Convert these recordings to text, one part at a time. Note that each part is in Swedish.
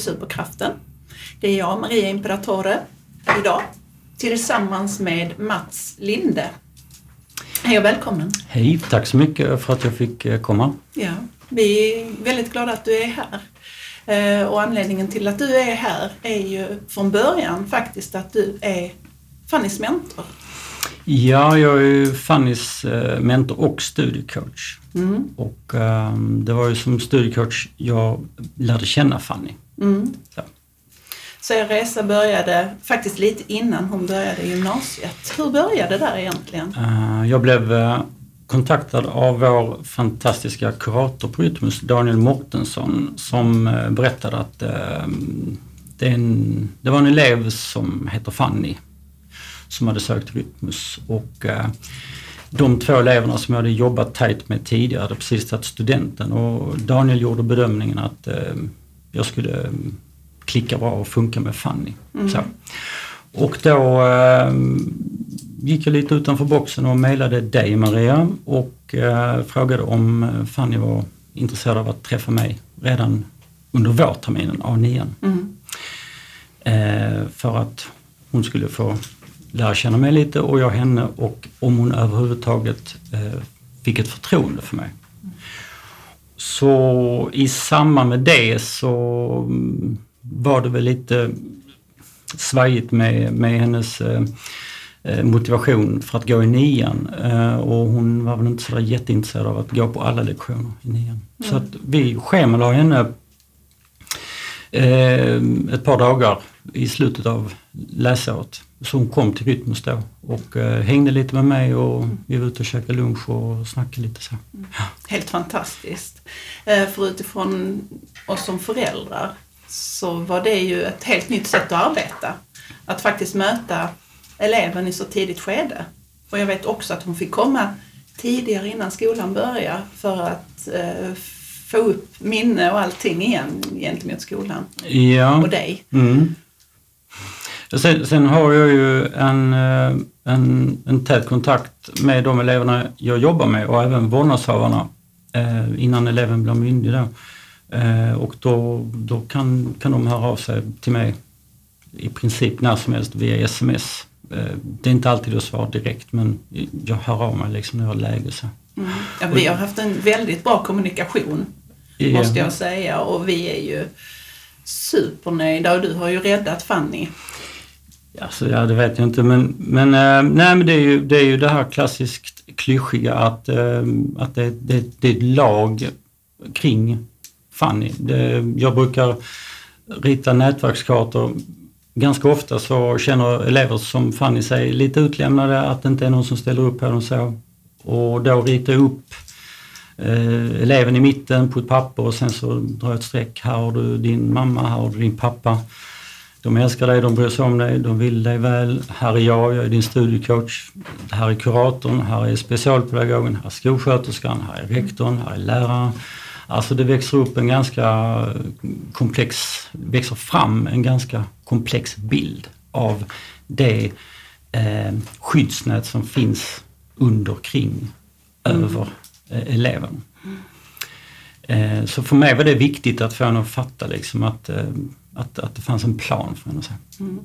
till Superkraften. Det är jag, Maria Imperatore, idag tillsammans med Mats Linde. Hej och välkommen! Hej, tack så mycket för att jag fick eh, komma. Ja, vi är väldigt glada att du är här. Eh, och anledningen till att du är här är ju från början faktiskt att du är Fannys mentor. Ja, jag är ju Fannys eh, mentor och studiecoach. Mm. Och um, det var ju som studiecoach jag lärde känna Fanny. Mm. Så. Så er resa började faktiskt lite innan hon började gymnasiet. Hur började det där egentligen? Uh, jag blev uh, kontaktad av vår fantastiska kurator på Rytmus, Daniel Mortensson, som uh, berättade att det, en, det, var en elev som heter Fanny som hade sökt Rytmus och de två eleverna som jag hade jobbat tajt med tidigare hade precis tagit studenten och Daniel gjorde bedömningen att jag skulle klicka bra och funka med Fanny. Mm. Och då eh, gick jag lite utanför boxen och mejlade dig Maria och eh, frågade om Fanny var intresserad av att träffa mig redan under vårterminen, A9. Mm. Eh, för att hon skulle få lära känna mig lite och jag henne och om hon överhuvudtaget eh, fick ett förtroende för mig. Så i samband med det så var det väl lite svajigt med, med hennes eh, eh, motivation för att gå i nian eh, och hon var väl inte så jätteintresserad av att gå på alla lektioner i nian. Mm. Så att vi schemalade henne ett par dagar i slutet av läsåret. Så hon kom till Rytmus då och eh, hängde lite med mig och vi var ute och käkade lunch och snackade lite så. Mm. Helt fantastiskt. Eh, för utifrån oss som föräldrar så var det ju ett helt nytt sätt att arbeta. Att faktiskt möta eleven i så tidigt skede. Och jag vet också att hon fick komma tidigare innan skolan börjar för att eh, få upp minne och allting igen gentemot skolan ja. och dig. Mm. Sen, sen, har jag ju en, eh, en, en tät kontakt med de eleverna jag jobbar med och även vårdnadshavarna eh, innan eleven blir myndig. Då. Eh, och då, då kan, kan de höra av sig till mig i princip när som helst via sms. Det är inte alltid att svara direkt men jag hör av mig liksom när jag har läge. Så. Mm. Ja, vi har haft en väldigt bra kommunikation ja. måste jag säga och vi är ju supernöjda och du har ju räddat Fanny. Alltså, ja, det vet jag inte men, men, äh, nej, men det, är ju, det är ju det här klassiskt klyschiga att, äh, att det, det, det är ett lag kring Fanny. Det, jag brukar rita nätverkskartor. Ganska ofta så känner elever som Fanny sig lite utlämnade, att det inte är någon som ställer upp på dem så. Och då ritar jag upp eh, eleven i mitten på ett papper och sen så drar jag ett streck. Här har du din mamma, här har du din pappa. De älskar dig, de bryr sig om dig, de vill dig väl. Här är jag, jag är din studiecoach. Här är kuratorn, här är specialpedagogen, här är skolsköterskan, här är rektorn, här är läraren. Alltså det växer upp en ganska komplex, växer fram en ganska komplex bild av det eh, skyddsnät som finns under, kring, mm. över eh, eleven. Eh, så för mig var det viktigt att få henne att fatta liksom att, eh, att, att det fanns en plan för henne. Mm.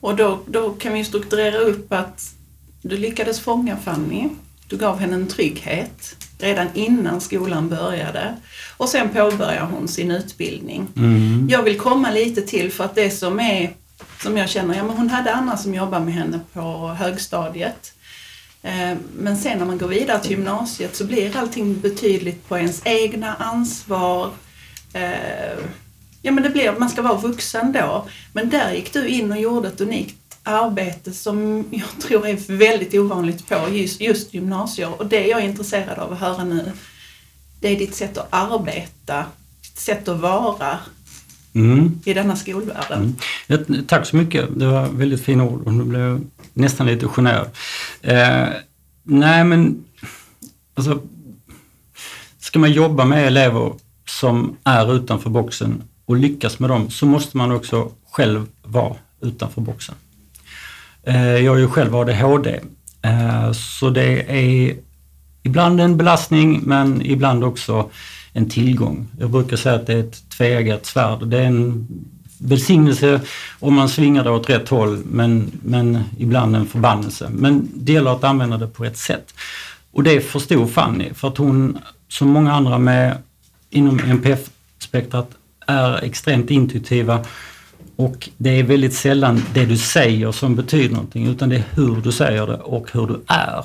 Och då, då kan vi strukturera upp att du lyckades fånga Fanny, du gav henne en trygghet redan innan skolan började. Och sen påbörjar hon sin utbildning. Mm. Jag vill komma lite till för att det som är, som jag känner, ja men hon hade Anna som jobbar med henne på högstadiet. Eh, men sen när man går vidare till gymnasiet så blir allting betydligt på ens egna ansvar. Eh, ja men det blir, man ska vara vuxen då. Men där gick du in och gjorde ett unikt arbete som jag tror är väldigt ovanligt på just, just gymnasier och det jag är intresserad av att höra nu det är ditt sätt att arbeta, ditt sätt att vara mm. i denna skolvärlden. Mm. Tack så mycket, det var väldigt fina ord och nu blev jag nästan lite generad. Eh, nej men, alltså, ska man jobba med elever som är utanför boxen och lyckas med dem så måste man också själv vara utanför boxen. Eh, jag är ju själv ADHD, eh, så det är ibland en belastning men ibland också en tillgång. Jag brukar säga att det är ett tveeggat svärd. Det är en välsignelse om man svingar det åt rätt håll men, men ibland en förbannelse. Men det gäller att använda det på rätt sätt. Och det förstod Fanny för att hon, som många andra med inom NPF-spektrat, är extremt intuitiva och det är väldigt sällan det du säger som betyder någonting utan det är hur du säger det och hur du är.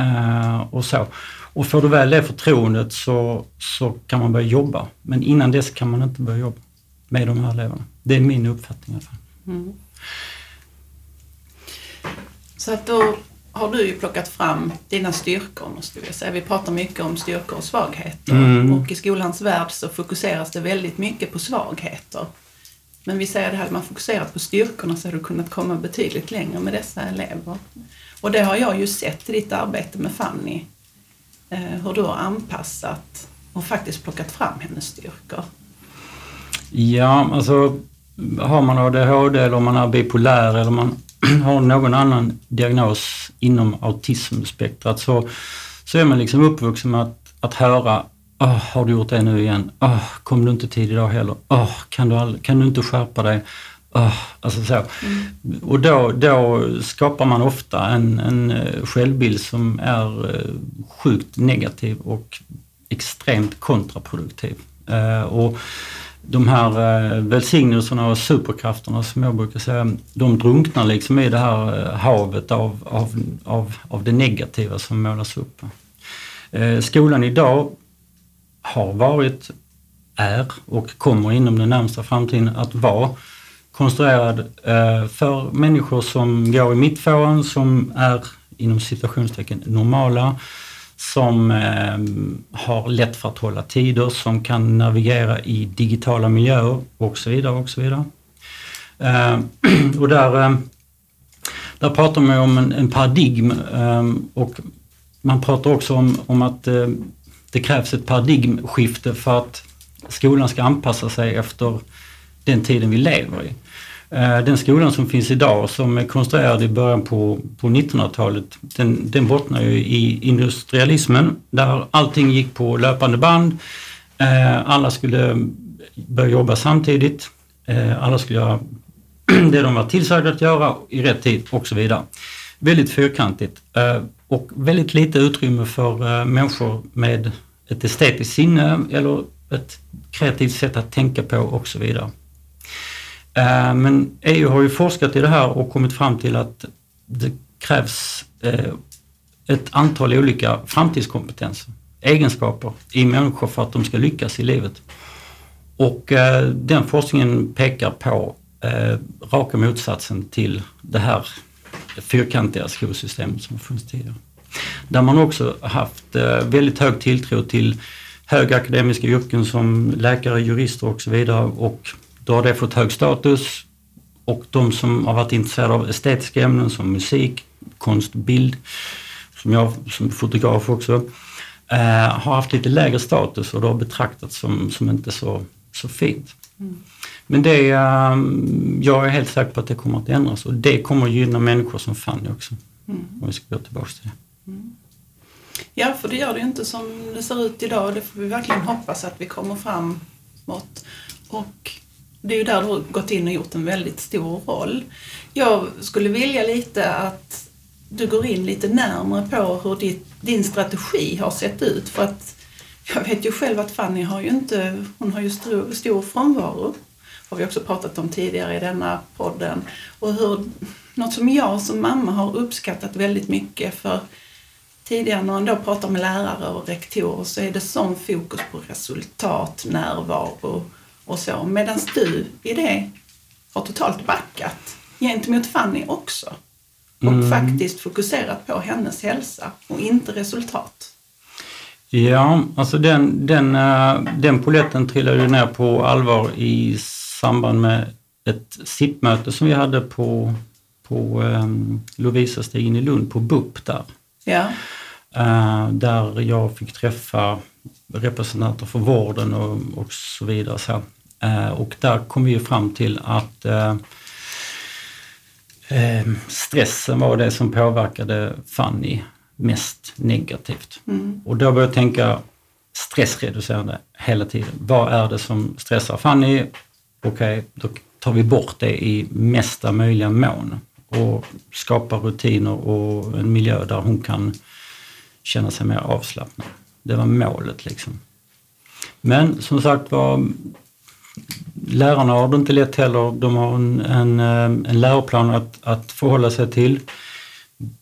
Uh, och så. Och får du väl det förtroendet så, så kan man börja jobba. Men innan dess kan man inte börja jobba med de här eleverna. Det är min uppfattning i alla fall. Mm. Så att då har du ju plockat fram dina styrkor måste vi säga. Vi pratar mycket om styrkor och svagheter mm. och i skolans värld så fokuseras det väldigt mycket på svagheter. Men vi säger att man fokuserat på styrkorna så har du kunnat komma betydligt längre med dessa elever. Och det har jag ju sett i ditt arbete med Fanny, Eh, hur du har anpassat och faktiskt plockat fram hennes styrkor. Ja, alltså har man ADHD eller om man är bipolär eller man har någon annan diagnos inom autismspektrat så, så är man liksom uppvuxen med att, att höra Oh, har du gjort det nu igen? Oh, kom du inte tid idag heller? Oh, kan, du all, kan du inte skärpa dig? Oh, alltså så. Mm. Och då, då skapar man ofta en, en eh, självbild som är eh, sjukt negativ och extremt kontraproduktiv. Uh, och de här välsignelserna och superkrafterna som jag brukar säga, de drunknar liksom i det här havet av, av, av, av det negativa som målas upp. Skolan idag har varit, är och kommer inom den närmsta framtiden att vara konstruerad eh, för människor som går i mittfåran, som är inom citationstecken normala, som eh, har lätt för att hålla tider, som kan navigera i digitala miljöer och så vidare. Och så vidare. Eh, och där, eh, där pratar man om en, en paradigm eh, och man pratar också om, om att eh, det krävs ett paradigmskifte för att skolan ska anpassa sig efter den tiden vi lever i. Eh, den skolan som finns idag som är konstruerad i början på, på 1900-talet den, den bottnar ju i industrialismen där allting gick på löpande band. Eh, alla skulle börja jobba samtidigt. Eh, alla skulle göra det de var tillsagda att göra i rätt tid och så vidare. Väldigt fyrkantigt och väldigt lite utrymme för människor med ett estetiskt sinne eller ett kreativt sätt att tänka på och så vidare. Eh, men EU har ju forskat i det här och kommit fram till att det krävs eh, ett antal olika framtidskompetenser, egenskaper i människor för att de ska lyckas i livet. Och eh, den forskningen pekar på raka motsatsen till det här fyrkantiga skolsystemet som funnits tidigare. Där man också haft väldigt hög tilltro till höga akademiska yrken som läkare, jurister och så vidare och då har det fått hög status och de som har varit intresserade av estetiska ämnen som musik, konst, bild, som jag som fotograf också, eh, har haft lite lägre status och det har betraktats som, som inte så, så fint. Mm. Men det, eh, jag är helt säker på att det kommer att ändras och det kommer gynna människor som Fanny också. Mm. Om vi ska gå tillbaka till det. Mm. Ja, för det gör det ju inte som det ser ut idag. Det får vi verkligen hoppas att vi kommer framåt. Och det är ju där du har gått in och gjort en väldigt stor roll. Jag skulle vilja lite att du går in lite närmare på hur ditt, din strategi har sett ut. För att jag vet ju själv att Fanny har ju inte, hon har ju stor, stor frånvaro. har vi också pratat om tidigare i denna podden. Och hur, något som jag som mamma har uppskattat väldigt mycket för tidigare när man då pratar med lärare och rektorer så är det sån fokus på resultat, närvaro och så. Medan du i det har totalt backat gentemot Fanny också. Och mm. faktiskt fokuserat på hennes hälsa och inte resultat. Ja, alltså den, den, eh, den poletten trillade ner på allvar i samband med ett SIP-möte som vi hade på, på um, Lovisa-stigen i Lund på BUP där. Ja. Uh, där jag fick träffa representanter för vården och, och så vidare. Så. Uh, och där kom vi fram till att uh, stressen var det som påverkade Fanny mest negativt. Mm. Och då började jag tänka, stressreducerande hela tiden. Vad är det som stressar Fanny? Okej, okay, då tar vi bort det i mesta möjliga mån och skapar rutiner och en miljö där hon kan känna sig mer avslappnad. Det var målet liksom. Men som sagt var, lärarna har det inte lätt heller. De har en, en, eh, en läroplan att, att förhålla sig till.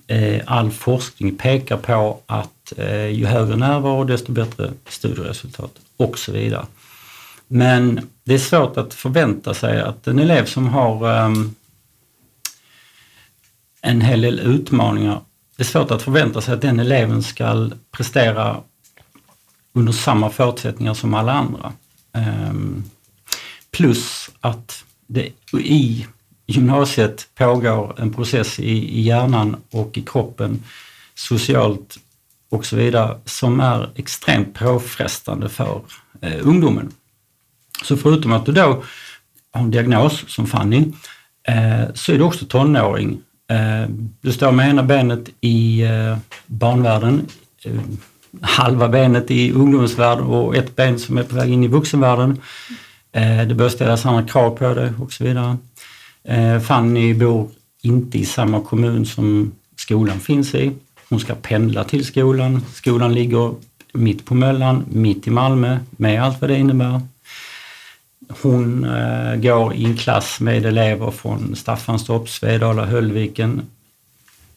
Eh, all forskning pekar på att eh, ju högre närvaro desto bättre studieresultat och så vidare. Men det är svårt att förvänta sig att en elev som har ehm, en hel del utmaningar, det är svårt att förvänta sig att den eleven ska prestera under samma förutsättningar som alla andra. Ehm, Plus att det i gymnasiet pågår en process i, i hjärnan och i kroppen socialt och så vidare som är extremt påfrestande för eh, ungdomen. Så förutom att du då har en diagnos som Fanny eh, så är du också tonåring. Eh, du står med ena benet i eh, barnvärlden, eh, halva benet i ungdomsvärlden och ett ben som är på väg in i vuxenvärlden. Eh, det börjar ställas andra krav på det och så vidare. Eh, Fanny bor inte i samma kommun som skolan finns i. Hon ska pendla till skolan. Skolan ligger mitt på Möllan, mitt i Malmö, med allt vad det innebär. Hon eh, går i en klass med elever från Staffanstorp, Svedala, Höllviken,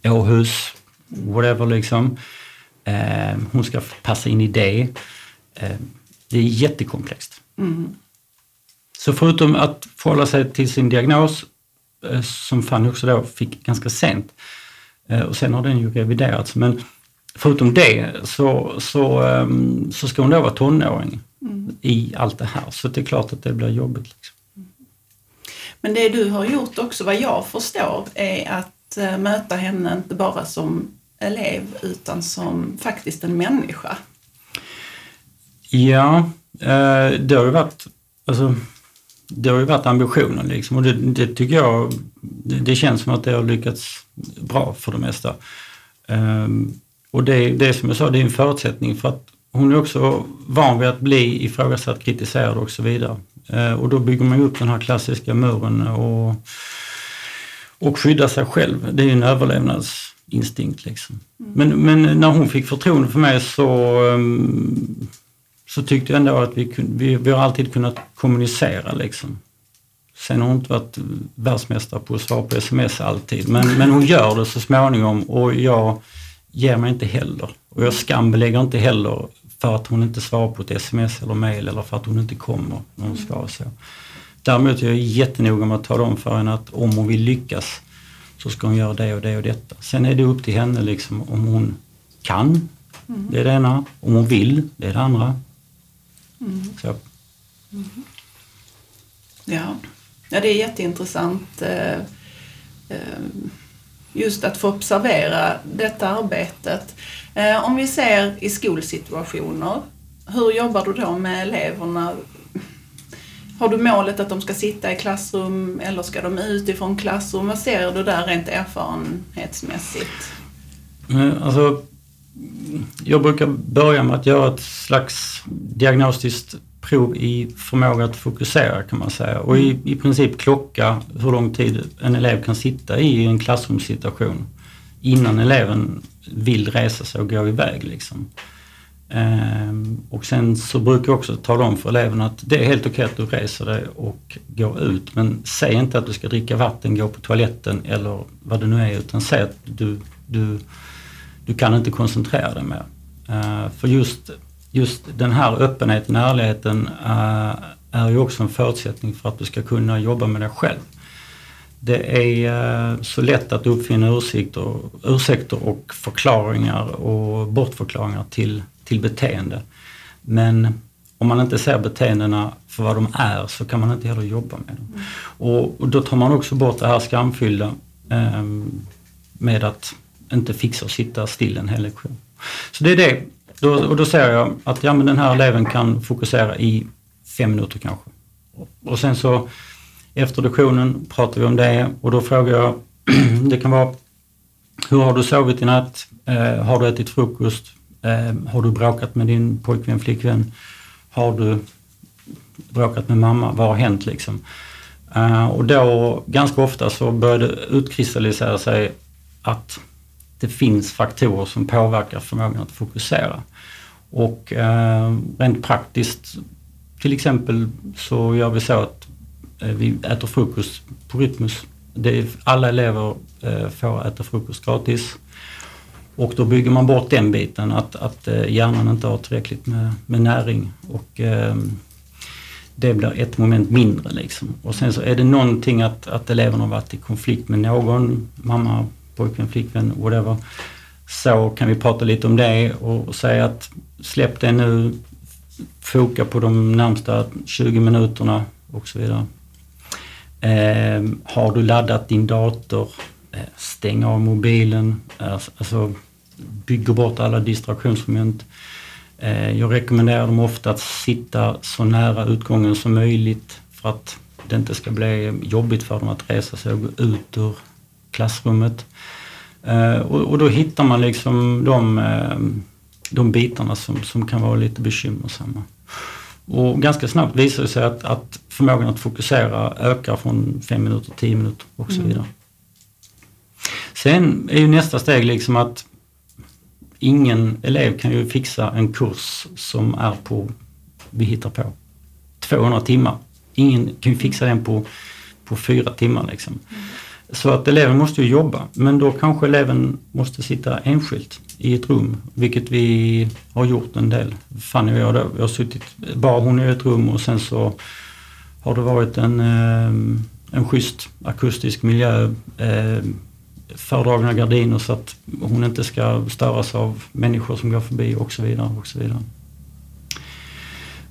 Åhus, whatever liksom. Eh, hon ska passa in i det. Eh, det är jättekomplext. Mm. Så förutom att förhålla sig till sin diagnos Eh, som Fanny också då fick ganska sent. Eh, och sen har den ju reviderats. Men förutom det så, så, ehm, så ska hon då vara tonåring mm. i allt det här. Så det är klart att det blir jobbigt. Liksom. Men det du har gjort också, vad jag förstår, är att eh, möta henne inte bara som elev utan som faktiskt en människa. Ja, det har ju varit, alltså det har ju varit ambitionen liksom och det, det tycker jag, det, det, känns som att det har lyckats bra för det mesta. Um, och det, det som jag sa, det är en förutsättning för att hon är också van vid att bli ifrågasatt, kritiserad och så vidare. Uh, och då bygger man upp den här klassiska muren och, och skyddar sig själv. Det är en överlevnadsinstinkt liksom. Mm. Men, men när hon fick förtroende för mig så um, så tyckte jag ändå att vi, vi, vi har alltid kunnat kommunicera liksom. Sen har hon inte varit världsmästare på att svara på sms alltid, men, men hon gör det så småningom och jag ger mig inte heller. Och jag skambelägger inte heller för att hon inte svarar på ett sms eller mail eller för att hon inte kommer när hon ska. Så. Däremot är jag jättenoga med att tala om för henne att om hon vill lyckas så ska hon göra det och det och detta. Sen är det upp till henne liksom om hon kan, det är det ena. Om hon vill, det är det andra. Mm. Mm. Ja. ja, det är jätteintressant eh, eh, just att få observera detta arbetet. Eh, om vi ser i skolsituationer, hur jobbar du då med eleverna? Har du målet att de ska sitta i klassrum eller ska de ut ifrån klassrum? Vad ser du där rent erfarenhetsmässigt? Alltså, jag brukar börja med att göra ett slags diagnostiskt prov i förmåga att fokusera kan man säga och i, i princip klocka hur lång tid en elev kan sitta i en klassrumssituation innan eleven vill resa sig och gå iväg. Liksom. Ehm, och sen så brukar jag också tala om för eleverna att det är helt okej att du reser dig och går ut men säg inte att du ska dricka vatten, gå på toaletten eller vad det nu är utan säg att du, du du kan inte koncentrera dig mer. Uh, för just, just den här öppenheten, ärligheten uh, är ju också en förutsättning för att du ska kunna jobba med dig själv. Det är uh, så lätt att uppfinna ursäkter, ursäkter och förklaringar och bortförklaringar till, till beteende. Men om man inte ser beteendena för vad de är så kan man inte heller jobba med dem. Mm. Och, och, då tar man också bort det här skamfyllda um, med att inte fixar att sitta still en hel lektion. Så det är det. Då, och då säger jag att ja, men den här eleven kan fokusera i fem minuter kanske. Och sen så efter lektionen pratar vi om det och då frågar jag, det kan vara hur har du sovit i natt? Eh, har du ätit frukost? Eh, har du bråkat med din pojkvän, flickvän? Har du bråkat med mamma? Vad har hänt liksom? Eh, och då ganska ofta så börjar det utkristallisera sig att det finns faktorer som påverkar förmågan att fokusera. Och eh, rent praktiskt till exempel så gör vi så att eh, vi äter frukost på Rytmus. Det är, alla elever eh, får äta frukost gratis. Och då bygger man bort den biten att, att eh, hjärnan inte har tillräckligt med, med näring. Och, ehm, det blir ett moment mindre liksom. Och sen så är det någonting att, att eleven har varit i konflikt med någon, mamma, pojkvän, flickvän, whatever. Så kan vi prata lite om det och, säga att släpp det nu, foka på de närmsta 20 minuterna och så vidare. Eh, har du laddat din dator, eh, stäng av mobilen, alltså, alltså bygger bort alla distraktionsmoment. Eh, jag rekommenderar dem ofta att sitta så nära utgången som möjligt för att det inte ska bli jobbigt för dem att resa sig och gå ut ur klassrummet. Eh, och, då hittar man liksom de, eh, de bitarna som, som kan vara lite bekymmersamma. Och ganska snabbt visar det sig att, att förmågan att fokusera ökar från fem minuter, till 10 minuter och så mm. vidare. Mm. Sen är ju nästa steg liksom att ingen elev kan ju fixa en kurs som är på, vi hittar på, 200 timmar. Ingen kan ju fixa den på, på fyra timmar liksom. Mm. Så att eleven måste ju jobba, men då kanske eleven måste sitta enskilt i ett rum, vilket vi har gjort en del. Fanny och jag, då, vi har suttit, bara hon i ett rum och sen så har det varit en, ehm, en schysst akustisk miljö. Ehm, Fördragna gardiner så att hon inte ska störas av människor som går förbi och så vidare. Och så vidare.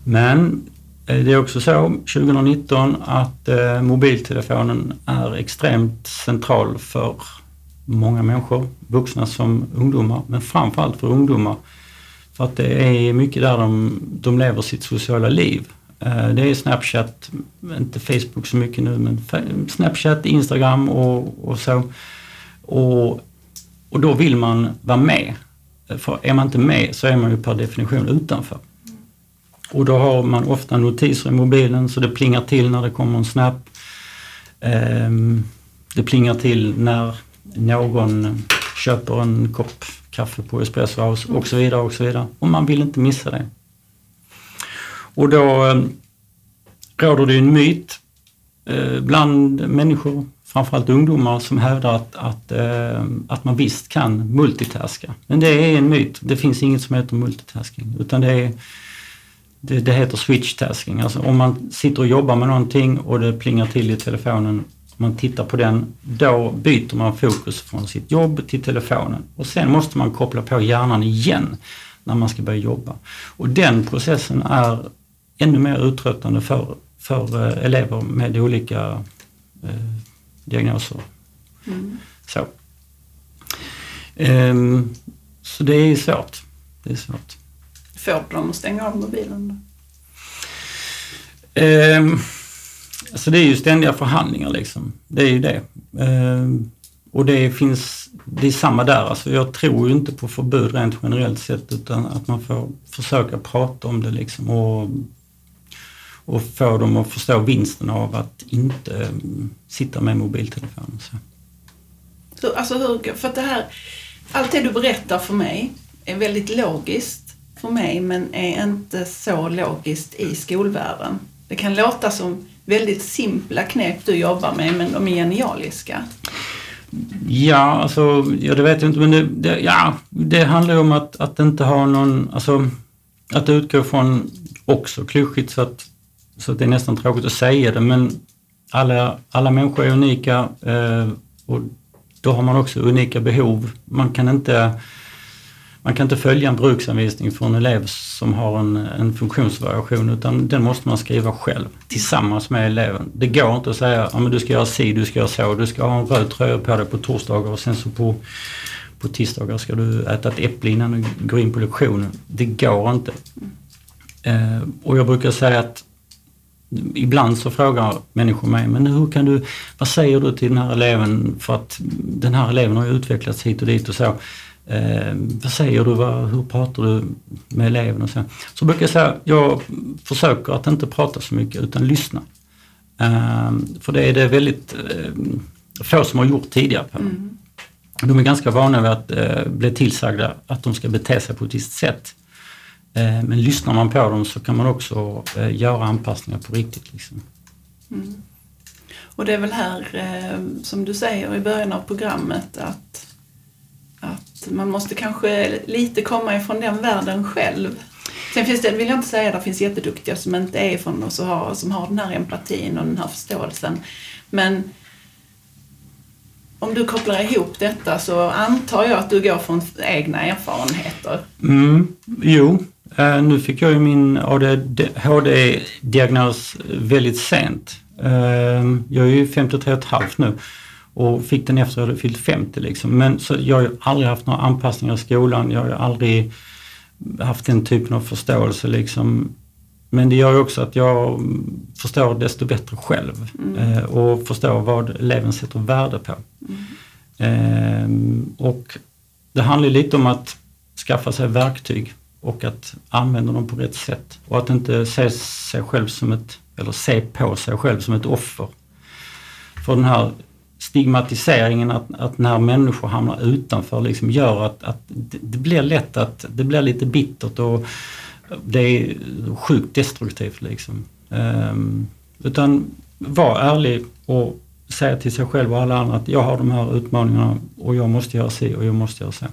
Men Eh, det är också så 2019 att eh, mobiltelefonen är extremt central för många människor, vuxna som ungdomar, men framförallt för ungdomar. För att det är mycket där de, de lever sitt sociala liv. Eh, det är Snapchat, inte Facebook så mycket nu, men Snapchat, Instagram och, och så. Och, och då vill man vara med. Eh, för är man inte med så är man ju per definition utanför. Och då har man ofta notiser i mobilen så det plingar till när det kommer en snap. Ehm, det plingar till när någon köper en kopp kaffe på Espresso House och så vidare och så vidare. Och man vill inte missa det. Och då ehm, råder det en myt eh, bland människor framförallt ungdomar som hävdar att, att, ehm, att man visst kan multitaska. Men det är en myt. Det finns inget som heter multitasking utan det, är, det, det heter switchtasking. Alltså om man sitter och jobbar med någonting och det plingar till i telefonen man tittar på den, då byter man fokus från sitt jobb till telefonen och sen måste man koppla på hjärnan igen när man ska börja jobba. Och den processen är ännu mer uttröttande för, för eh, elever med olika eh, diagnoser. Mm. Så. Um, så det är svårt. Det är svårt. Får du dem att stänga av mobilen? Um, alltså det är ju ständiga förhandlingar liksom. Det är ju det. Um, och det finns, det är samma där. Alltså jag tror ju inte på förbud rent generellt sett utan att man får försöka prata om det liksom och och få dem att förstå vinsten av att inte mm, sitta med mobiltelefonen. Så. Så, alltså hur, för det här, allt det du berättar för mig är väldigt logiskt för mig men är inte så logiskt i skolvärlden. Det kan låta som väldigt simpla knep du jobbar med men de är genialiska. Ja, alltså, ja, det vet jag inte men det, det, ja, det handlar om att, att inte ha någon, alltså att utgå från också klyschigt så att så det är nästan tråkigt att säga det men alla, alla människor är unika eh, och då har man också unika behov. Man kan inte, man kan inte följa en bruksanvisning för en elev som har en, en funktionsvariation utan den måste man skriva själv tillsammans med eleven. Det går inte att säga att ja, du ska göra si, du ska göra så, du ska ha en röd tröja på dig på torsdagar och sen så på, på tisdagar ska du äta ett äpple innan du går in på lektionen. Det går inte. Eh, och jag brukar säga att ibland så frågar människor mig, men hur kan du, vad säger du till den här eleven för att den här eleven har ju utvecklats hit och dit och så. Eh, vad säger du? Vad, hur pratar du med eleven? Och så. så brukar jag säga, jag försöker att inte prata så mycket utan lyssna. Eh, för det är det väldigt eh, få som har gjort tidigare. Mm. De är ganska vana vid att eh, bli tillsagda att de ska bete sig på ett visst sätt. Eh, men lyssnar man på dem så kan man också eh, göra anpassningar på riktigt. Liksom. Mm. Och det är väl här, eh, som du säger i början av programmet, att, att man måste kanske lite komma ifrån den världen själv. Sen finns det, vill jag inte säga, det finns jätteduktiga som inte är från oss och har, som har den här empatin och den här förståelsen. Men om du kopplar ihop detta så antar jag att du går från egna erfarenheter. Mm, jo, uh, nu fick jag ju min ADHD-diagnos väldigt sent. Uh, jag är ju 53,5 nu och fick den efter jag hade fyllt 50 liksom. Men så jag har aldrig haft några anpassningar i skolan. Jag har aldrig haft den typen av förståelse liksom. Men det gör ju också att jag förstår desto bättre själv mm. eh, och förstår vad eleven sätter värde på. Mm. Eh, och det handlar lite om att skaffa sig verktyg och att använda dem på rätt sätt och att inte se sig själv som ett, eller se på sig själv som ett offer. För den här stigmatiseringen att, att när människor hamnar utanför liksom gör att, att det, blir lätt att det blir lite bittert och det är sjukt destruktivt liksom. Um, utan var ärlig och säga till sig själv och alla andra att jag har de här utmaningarna och jag måste göra si och jag måste göra så.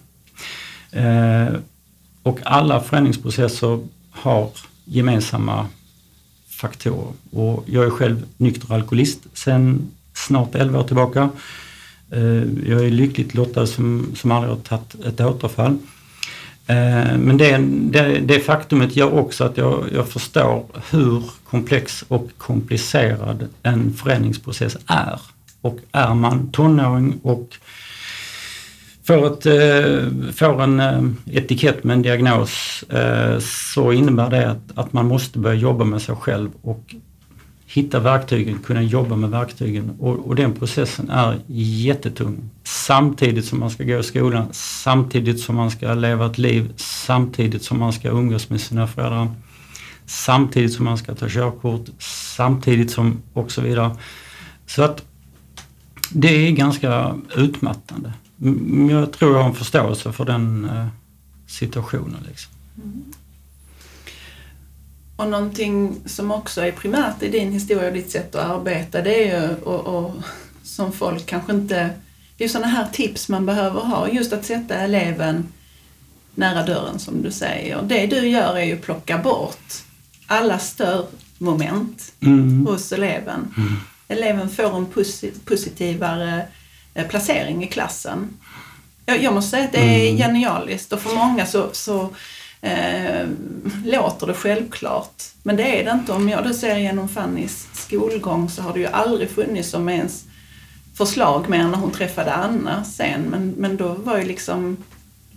Uh, och alla förändringsprocesser har gemensamma faktorer. Och jag är själv nykter alkoholist sedan snart 11 år tillbaka. Eh, jag är lyckligt lottad som, som aldrig har tagit ett återfall. Eh, men det, det, det, faktumet gör också att jag, jag förstår hur komplex och komplicerad en förändringsprocess är. Och är man tonåring och får, ett, eh, får en etikett med en diagnos så innebär det att, att man måste börja jobba med sig själv och hitta verktygen, kunna jobba med verktygen och, och, den processen är jättetung. Samtidigt som man ska gå i skolan, samtidigt som man ska leva ett liv, samtidigt som man ska umgås med sina föräldrar, samtidigt som man ska ta körkort, samtidigt som och så vidare. Så att det är ganska utmattande. Jag tror jag har en förståelse för den eh, situationen. Liksom. Mm. Och någonting som också är primärt i din historia och ditt sätt att arbeta, det är ju, och, och som folk kanske inte... Det är sådana här tips man behöver ha, just att sätta eleven nära dörren som du säger. Det du gör är ju att plocka bort alla störmoment mm. hos eleven. Mm. Eleven får en positivare eh, placering i klassen. Jag, jag måste säga att det är mm. genialiskt och för många så, så eh, låter det självklart. Men det är det inte. Om jag då ser genom Fannys skolgång så har det ju aldrig funnits som ens förslag mer än när hon träffade Anna sen. Men, men då var ju liksom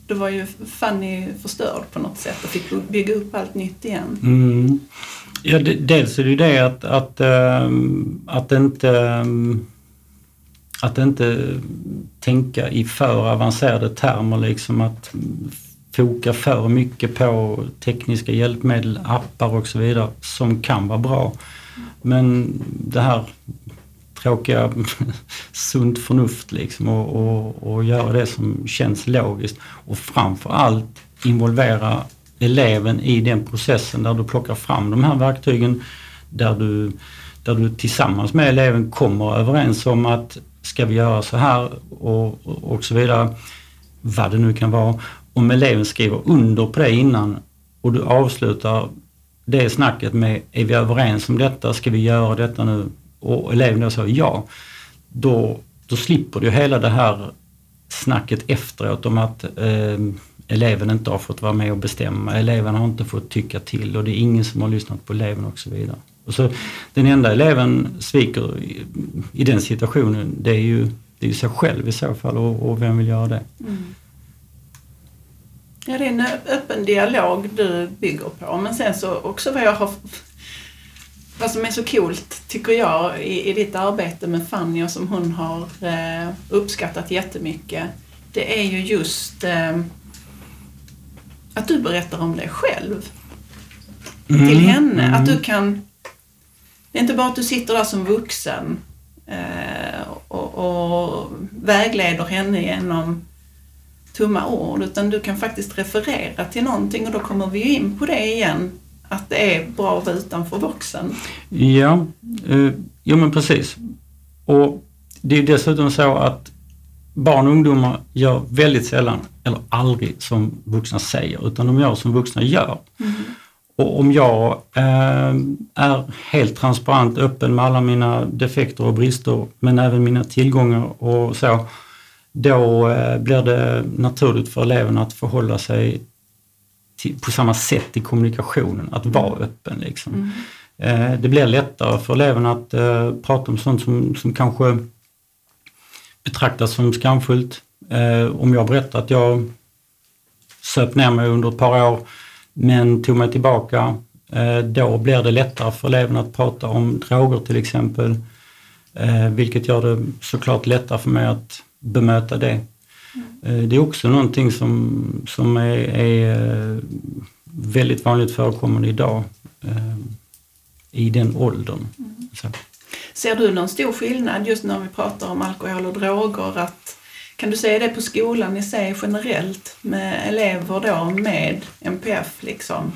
då var ju Fanny förstörd på något sätt och fick bygga upp allt nytt igen. Mm. Ja, dels är det ju det att, att, äh, att inte eh, att inte tänka i för avancerade termer liksom att foka för mycket på tekniska hjälpmedel, appar och så vidare som kan vara bra. Men det här tråkiga sunt förnuft liksom och, och, och göra det som känns logiskt och framförallt involvera eleven i den processen där du plockar fram de här verktygen där du, där du tillsammans med eleven kommer överens om att ska vi göra så här och, och så vidare, vad det nu kan vara om eleven skriver under på det innan och du avslutar det snacket med är vi överens om detta, ska vi göra detta nu? Och eleven då säger ja, då, då slipper du hela det här snacket efteråt om att eh, eleven inte har fått vara med och bestämma, eleven har inte fått tycka till och det är ingen som har lyssnat på eleven och så vidare. Och så, den enda eleven sviker i, i den situationen det är ju det är sig själv i så fall och, och vem vill göra det? Mm. Ja, det är en öppen dialog du bygger på. Men sen så också vad jag har... Vad som är så coolt, tycker jag, i, i ditt arbete med Fanny och som hon har eh, uppskattat jättemycket, det är ju just eh, att du berättar om dig själv Mm, till henne. mm. Att du kan... Det är inte bara att du sitter där som vuxen eh, och, och vägleder henne genom tomma ord utan du kan faktiskt referera till någonting och då kommer vi in på det igen att det är bra att vara utanför boxen. Ja, eh, jo men precis. Och det är dessutom så att barn och ungdomar gör väldigt sällan, eller aldrig, som vuxna säger, utan de gör som vuxna gör. Och om jag eh, är helt transparent, öppen med alla mina defekter och brister, men även mina tillgångar och så, då eh, blir det naturligt för eleverna att förhålla sig till, på samma sätt i kommunikationen, att vara öppen. Liksom. Eh, det blir lättare för eleverna att eh, prata om sånt som, som kanske betraktas som skamfullt. Om jag berättar att jag söp ner mig under ett par år men tog mig tillbaka, då blir det lättare för eleverna att prata om droger till exempel. Vilket gör det såklart lättare för mig att bemöta det. Eh, det är också någonting som, som är, är eh, väldigt vanligt förekommande idag eh, i den åldern. Så. Ser du någon stor skillnad just när vi pratar om alkohol och droger? Att, kan du säga det på skolan i sig generellt med elever då med MPF liksom?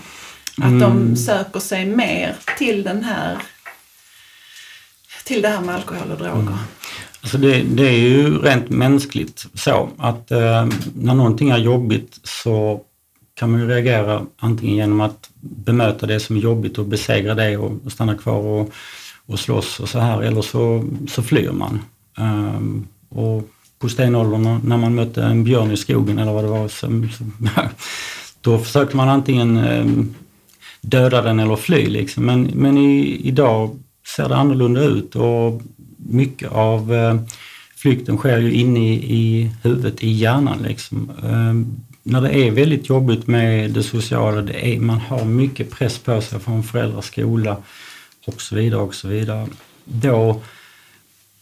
Att de Mm. söker sig mer till den här till det här med alkohol och droger. Alltså det, det är ju rent mänskligt så att eh, när någonting är jobbigt så kan man ju reagera antingen genom att bemöta det som är jobbigt och besegra det och, och stanna kvar och, och slåss och så här eller så, så flyr man. Ehm, och på stenåldern när- man mötte en björn i skogen eller vad det var så, så, då försökte man antingen ehm, döda den eller fly liksom. Men, men i, idag ser det annorlunda ut och mycket av eh, flykten sker ju inne i, i huvudet, i hjärnan liksom. Eh, när det är väldigt jobbigt med det sociala, det är, man har mycket press på sig från föräldrar, skola och så vidare och så vidare. Då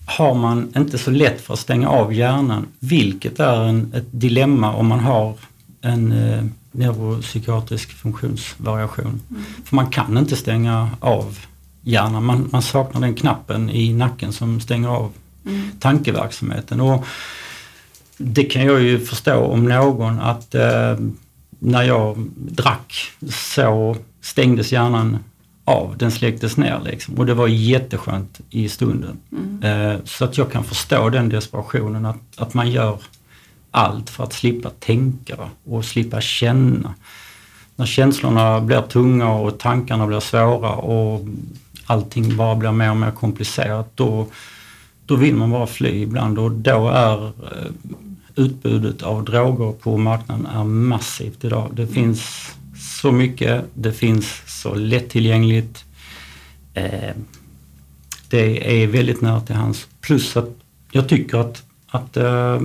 har man inte så lätt för att stänga av hjärnan, vilket är en, ett dilemma om man har en eh, neuropsykiatrisk funktionsvariation. För man kan inte stänga av hjärnan, man, man saknar den knappen i nacken som stänger av tankeverksamheten. Och det kan jag ju förstå om någon att eh, när jag drack så stängdes hjärnan av, den släcktes ner liksom. Och det var jätteskönt i stunden. Eh, så att jag kan förstå den desperationen att, att man gör allt för att slippa tänka och slippa känna. När känslorna blir tunga och tankarna blir svåra och allting bara blir mer och mer komplicerat, då, då vill man bara fly ibland och då är eh, utbudet av droger på marknaden är massivt idag. Det finns så mycket, det finns så lättillgängligt. Eh, det är väldigt nära till hands. Plus att jag tycker att, att eh,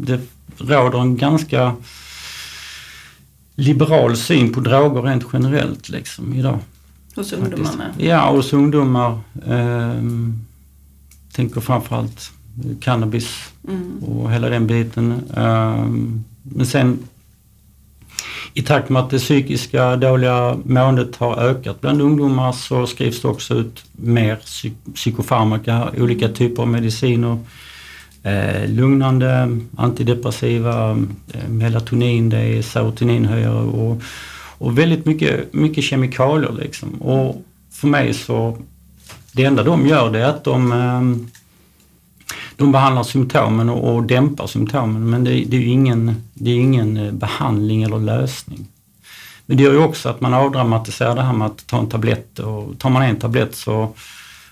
det råder en ganska liberal syn på droger rent generellt liksom idag. Hos ungdomarna. Ja, hos ungdomar. ehm, tänker framförallt cannabis Mm. och hela den biten. Ehm, men sen i takt med att det psykiska dåliga måendet har ökat bland ungdomar så skrivs det också ut mer psy- psykofarmaka, olika typer av mediciner. Eh, lugnande, antidepressiva, eh, melatonin, det är serotoninhöjare och, och väldigt mycket, mycket kemikalier liksom. Och för mig så, det enda de gör det är att de ehm, de behandlar symptomen och, och dämpar symptomen men det, det är ju ingen, det är ingen eh, behandling eller lösning. Men det gör ju också att man avdramatiserar det här med att ta en tablett och tar man en tablett så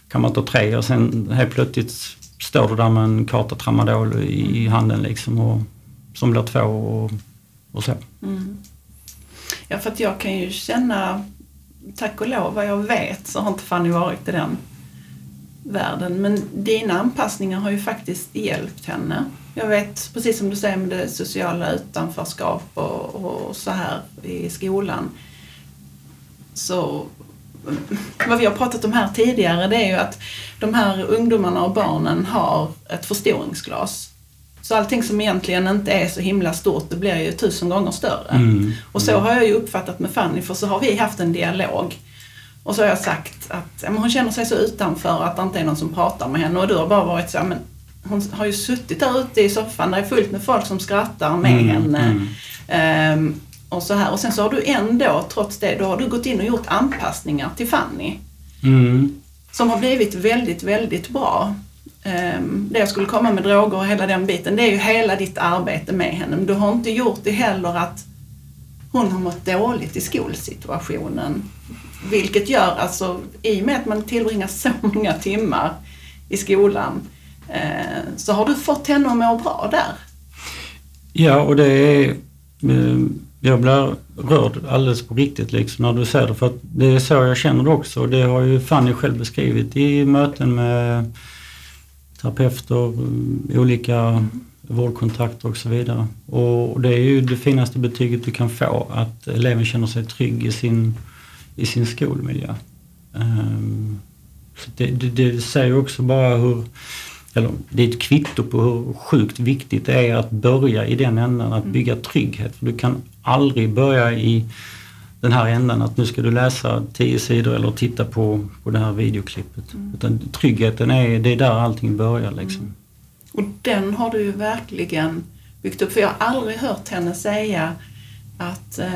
kan man ta tre och sen helt plötsligt står du där med en karta tramadol i handen liksom och som blir två och, och så. Mm. Ja, för att jag kan ju känna, tack och lov vad jag vet så har inte Fanny varit i den världen. Men dina anpassningar har ju faktiskt hjälpt henne. Jag vet, precis som du säger med det sociala utanförskap och, och så här i skolan. Så vad vi har pratat om här tidigare det är ju att de här ungdomarna och barnen har ett förstoringsglas så allting som egentligen inte är så himla stort, det blir ju tusen gånger större. Mm. Och så har jag ju uppfattat med Fanny, för så har vi haft en dialog. Och så har jag sagt att hon känner sig så utanför att det inte är någon som pratar med henne och du har bara varit så, men hon har ju suttit där ute i soffan, det är fullt med folk som skrattar med Mm, henne. mm. Ehm, och så här. Och sen så har du ändå, trots det, då har du gått in och gjort anpassningar till Fanny. Mm. Som har blivit väldigt, väldigt bra. Ehm, det jag skulle komma med droger och hela den biten, det är ju hela ditt arbete med henne. Men du har inte gjort det heller att hon har mått dåligt i skolsituationen. Vilket gör, alltså, i och med att man tillbringar så många timmar i skolan, eh, så har du fått henne att må bra där. Ja, och det är... Eh, jag blir rörd alldeles på riktigt liksom när du säger det. För att det är så jag känner det också. Det har ju Fanny själv beskrivit i möten med terapeuter, eh, olika vårdkontakter och så vidare. Och det är ju det finaste betyget du kan få, att eleven känner sig trygg i sin, i sin skolmiljö. Ehm, så det, det, det säger också bara hur, eller det är ett kvitto på hur sjukt viktigt det är att börja i den änden, att bygga trygghet. För du kan aldrig börja i den här änden att nu ska du läsa tio sidor eller titta på, på det här videoklippet. Utan tryggheten är, det är där allting börjar liksom. Och den har du ju verkligen byggt upp. För jag har aldrig hört henne säga att eh,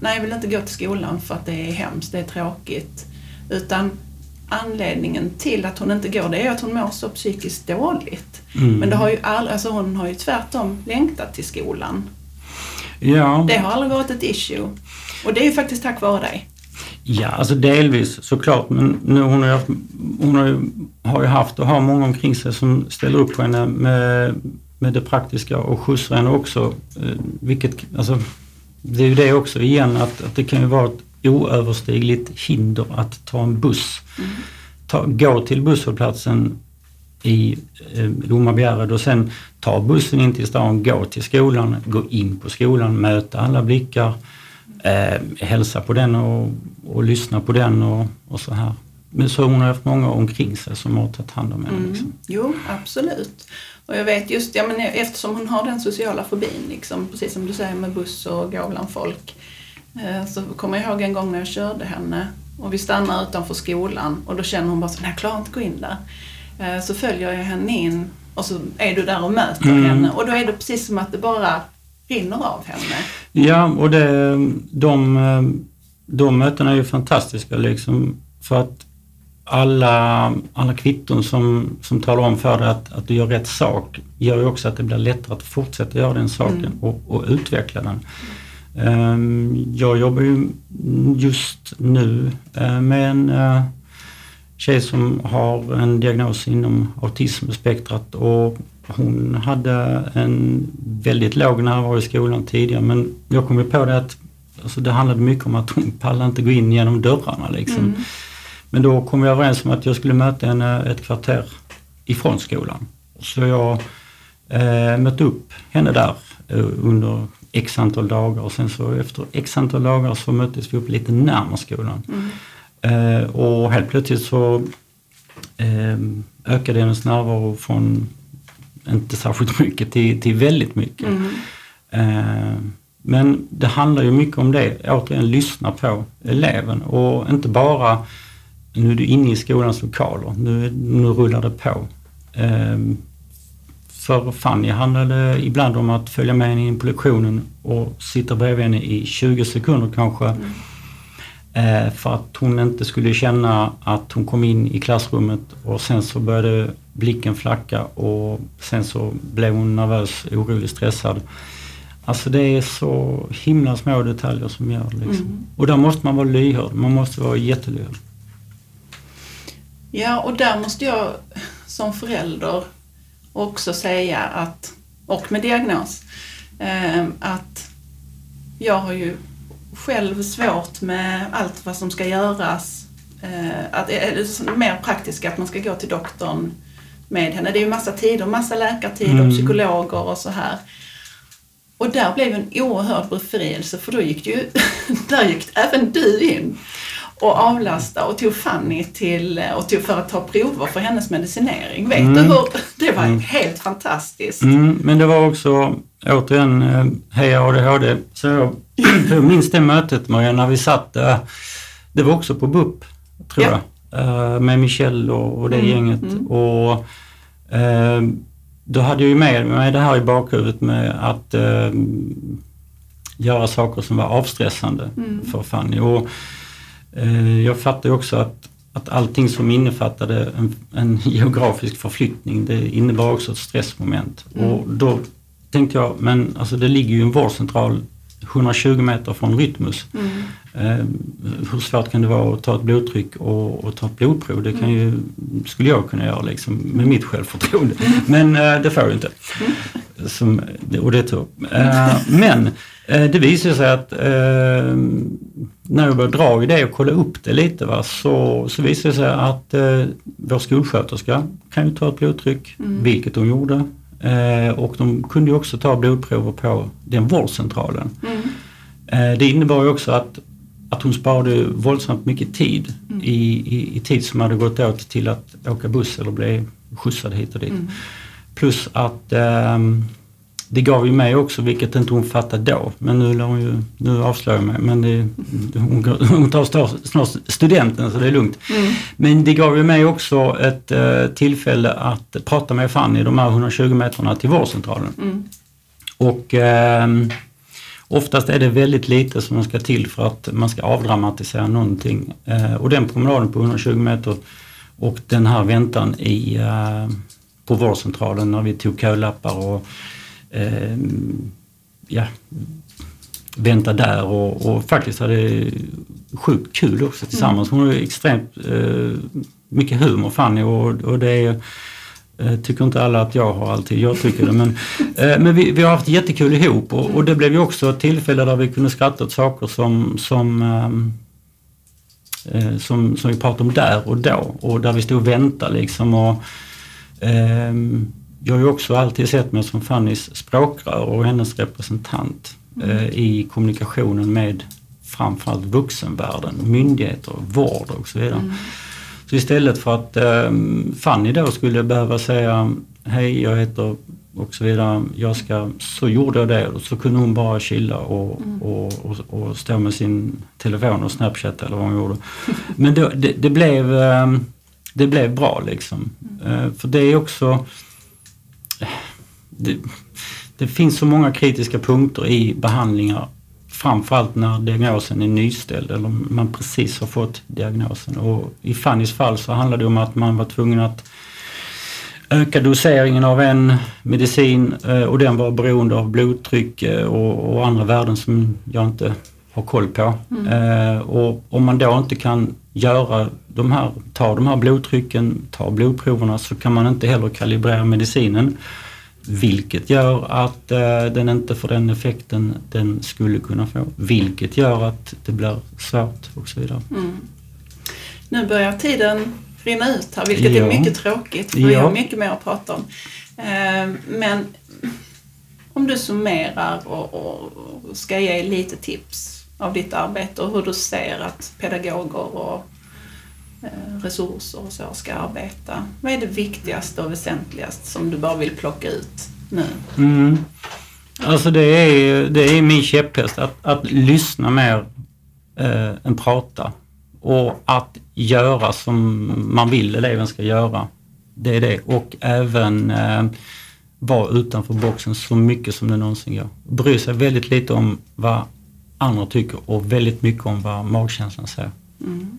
nej, jag vill inte gå till skolan för att det är hemskt, det är tråkigt. Utan anledningen till att hon inte går det är att hon mår så psykiskt dåligt. Mm. Men det har ju aldrig, alltså hon har ju tvärtom längtat till skolan. Ja, Det har aldrig varit ett issue. Och det är ju faktiskt tack vare dig. ja, alltså delvis såklart. Men nu hon har, haft, hon har, ju, har ju haft och har många omkring sig som ställer upp på henne med, med det praktiska och skjutsar henne också. Eh, Vilket, alltså, det är ju det också igen att, att det kan ju vara ett oöverstigligt hinder att ta en buss. Ta, gå till busshållplatsen i eh, Lomma och sen ta bussen in till stan, gå till skolan, gå in på skolan, möta alla blickar, eh, hälsa på den och, och lyssna på den och, och så här. Men så hon har haft många omkring sig som har tagit hand om henne. Liksom. Mm. Jo, absolut. Och jag vet just, ja, men eftersom hon har den sociala fobin, liksom, precis som du säger med buss och gå bland folk, eh, så kommer jag ihåg en gång när jag körde henne och vi stannar utanför skolan och då känner hon bara så nej jag klarar inte att gå in där. Eh, så följer jag henne in och så är du där och möter Mm. henne och då är det precis som att det bara rinner av henne. Ja, och det, de, de mötena är ju fantastiska liksom för att alla, alla kvitton som, som talar om för dig att, att du gör rätt sak gör ju också att det blir lättare att fortsätta göra den saken Mm. och, och utveckla den. Ehm, Jag jobbar ju just nu eh, med en eh, tjej som har en diagnos inom autismspektrat och hon hade en väldigt låg närvaro i skolan tidigare men jag kom ju på det att alltså det handlade mycket om att hon pallade inte gå in genom dörrarna liksom. Mm. Men då kom vi överens om att jag skulle möta henne ett kvarter ifrån skolan. Så jag eh, mötte upp henne där eh, under x antal dagar och sen så efter x antal dagar så möttes vi upp lite närmare skolan. Mm. Eh, och helt plötsligt så eh, ökade hennes närvaro från inte särskilt mycket till, till väldigt mycket. Mm. Eh, men det handlar ju mycket om det, återigen lyssna på eleven och inte bara nu är du inne i skolans lokaler, nu, nu rullar det på. Eh, för Fanny handlade ibland om att följa med henne in på lektionen och sitta bredvid henne i 20 sekunder kanske. Eh, för att hon inte skulle känna att hon kom in i klassrummet och sen så började blicken flacka och sen så blev hon nervös, orolig, stressad. Alltså det är så himla små detaljer som gör det liksom. Mm. Och där måste man vara lyhörd, man måste vara jättelyhörd. Ja, och där måste jag som förälder också säga att, och med diagnos, eh, att jag har ju själv svårt med allt vad som ska göras. Eh, att, eller mer praktiskt att man ska gå till doktorn med henne. Det är ju massa tider, massa läkartider, Mm. psykologer och så här. Och där blev en oerhörd befrielse för då gick ju, där gick även du in. och avlasta och tog Fanny till och tog för att ta prover för hennes medicinering. Vet Mm. du hur? Det var Mm. helt fantastiskt. Mm, men det var också, återigen, eh, heja ADHD. Så jag, jag minns det mötet Maria, när vi satt där. Det var också på BUP, tror Ja. jag. Eh, Med Michelle och, det Mm, gänget. mm. Och eh, då hade jag ju med mig det här i bakhuvudet med att eh, göra saker som var avstressande Mm. för Fanny. Och, eh, jag fattar ju också att, att allting som innefattade en, en geografisk förflyttning, det innebar också ett stressmoment. Mm. Och då tänkte jag, men alltså det ligger ju en vårdcentral 120 meter från Rytmus. Mm. Eh, hur svårt kan det vara att ta ett blodtryck och, och ta ett blodprov? Det kan ju, skulle jag kunna göra liksom, med mitt självförtroende. Men eh, det får jag inte. Som, och det är tur. Eh, men det visade sig att när jag började dra i det och kolla upp det lite va, så, så visade det sig att eh, vår skolsköterska kan ju ta ett blodtryck, Mm. vilket de gjorde. Eh, och de kunde ju också ta blodprover på den vårdcentralen. Mm. Eh, Det innebar ju också att, att hon sparade våldsamt mycket tid Mm. i, i, i tid som hade gått åt till att åka buss eller bli skjutsad hit och dit. Mm. Plus att ehm, det gav ju mig också, vilket inte hon fattade då, men nu, hon ju, nu avslöjar jag mig, men det, hon, hon tar snart, studenten så det är lugnt. Mm. Men det gav ju mig också ett eh, tillfälle att prata med Fanny de här 120 metrarna till vårdcentralen. Mm. Och ehm, oftast är det väldigt lite som ska till för att man ska avdramatisera någonting. Eh, och den promenaden på 120 meter och den här väntan i, eh, på vårdcentralen när vi tog kölappar och ehm, ja, vänta där och, och faktiskt hade sjukt kul också tillsammans. Hon har extremt eh, mycket humor Fanny och, och det är Eh, tycker inte alla att jag har alltid, jag tycker det. Men, eh, men vi, vi har haft jättekul ihop och, och det blev ju också ett tillfälle där vi kunde skratta åt saker som, som, eh, som, som vi pratade om där och då och där vi stod och väntade liksom. Och, ehm, jag har ju också alltid sett mig som Fannys språkrör och hennes representant eh, i kommunikationen med framförallt vuxenvärlden, myndigheter, vård och så vidare. Mm. Så istället för att eh, Fanny då skulle behöva säga hej jag heter och så vidare, jag ska, så gjorde jag det och så kunde hon bara chilla och, Mm. och, och, och stå med sin telefon och snapchat eller vad hon gjorde. Men då, det, det, blev, eh, det blev bra liksom. Eh, för det är också det, det finns så många kritiska punkter i behandlingar framförallt när diagnosen är nyställd eller man precis har fått diagnosen. Och I Fannys fall så handlade det om att man var tvungen att öka doseringen av en medicin eh, och den var beroende av blodtryck eh, och, och andra värden som jag inte har koll på. Mm. Eh, och om man då inte kan göra de här, ta de här blodtrycken, ta blodproverna så kan man inte heller kalibrera medicinen. Vilket gör att eh, den inte får den effekten den skulle kunna få. Vilket gör att det blir svårt och så vidare. Mm. Nu börjar tiden rinna ut här, vilket Ja. är mycket tråkigt för Ja. vi har mycket mer att prata om. Eh, Men om du summerar och, och ska ge lite tips av ditt arbete och hur du ser att pedagoger och resurser och så ska arbeta. Vad är det viktigaste och väsentligast som du bara vill plocka ut nu? Mm. Alltså det är, det är min käpphäst att, att lyssna mer eh, än prata. Och att göra som man vill eleven ska göra. Det är det. Och även eh, vara utanför boxen så mycket som det någonsin går. Bry sig väldigt lite om vad andra tycker och väldigt mycket om vad magkänslan säger. Mm.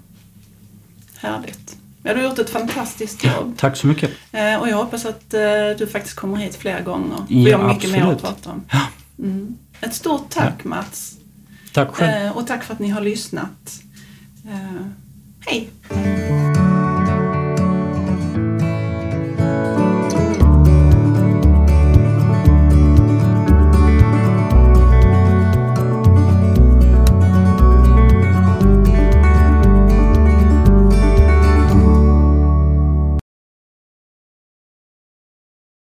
Härligt. Ja, du har gjort ett fantastiskt jobb. Tack så mycket. Eh, Och jag hoppas att eh, du faktiskt kommer hit flera gånger. Ja, vi har mycket mer att absolut. prata om. Ja. Mm. Ett stort tack Mats. Tack själv. Eh, Och tack för att ni har lyssnat. Hej!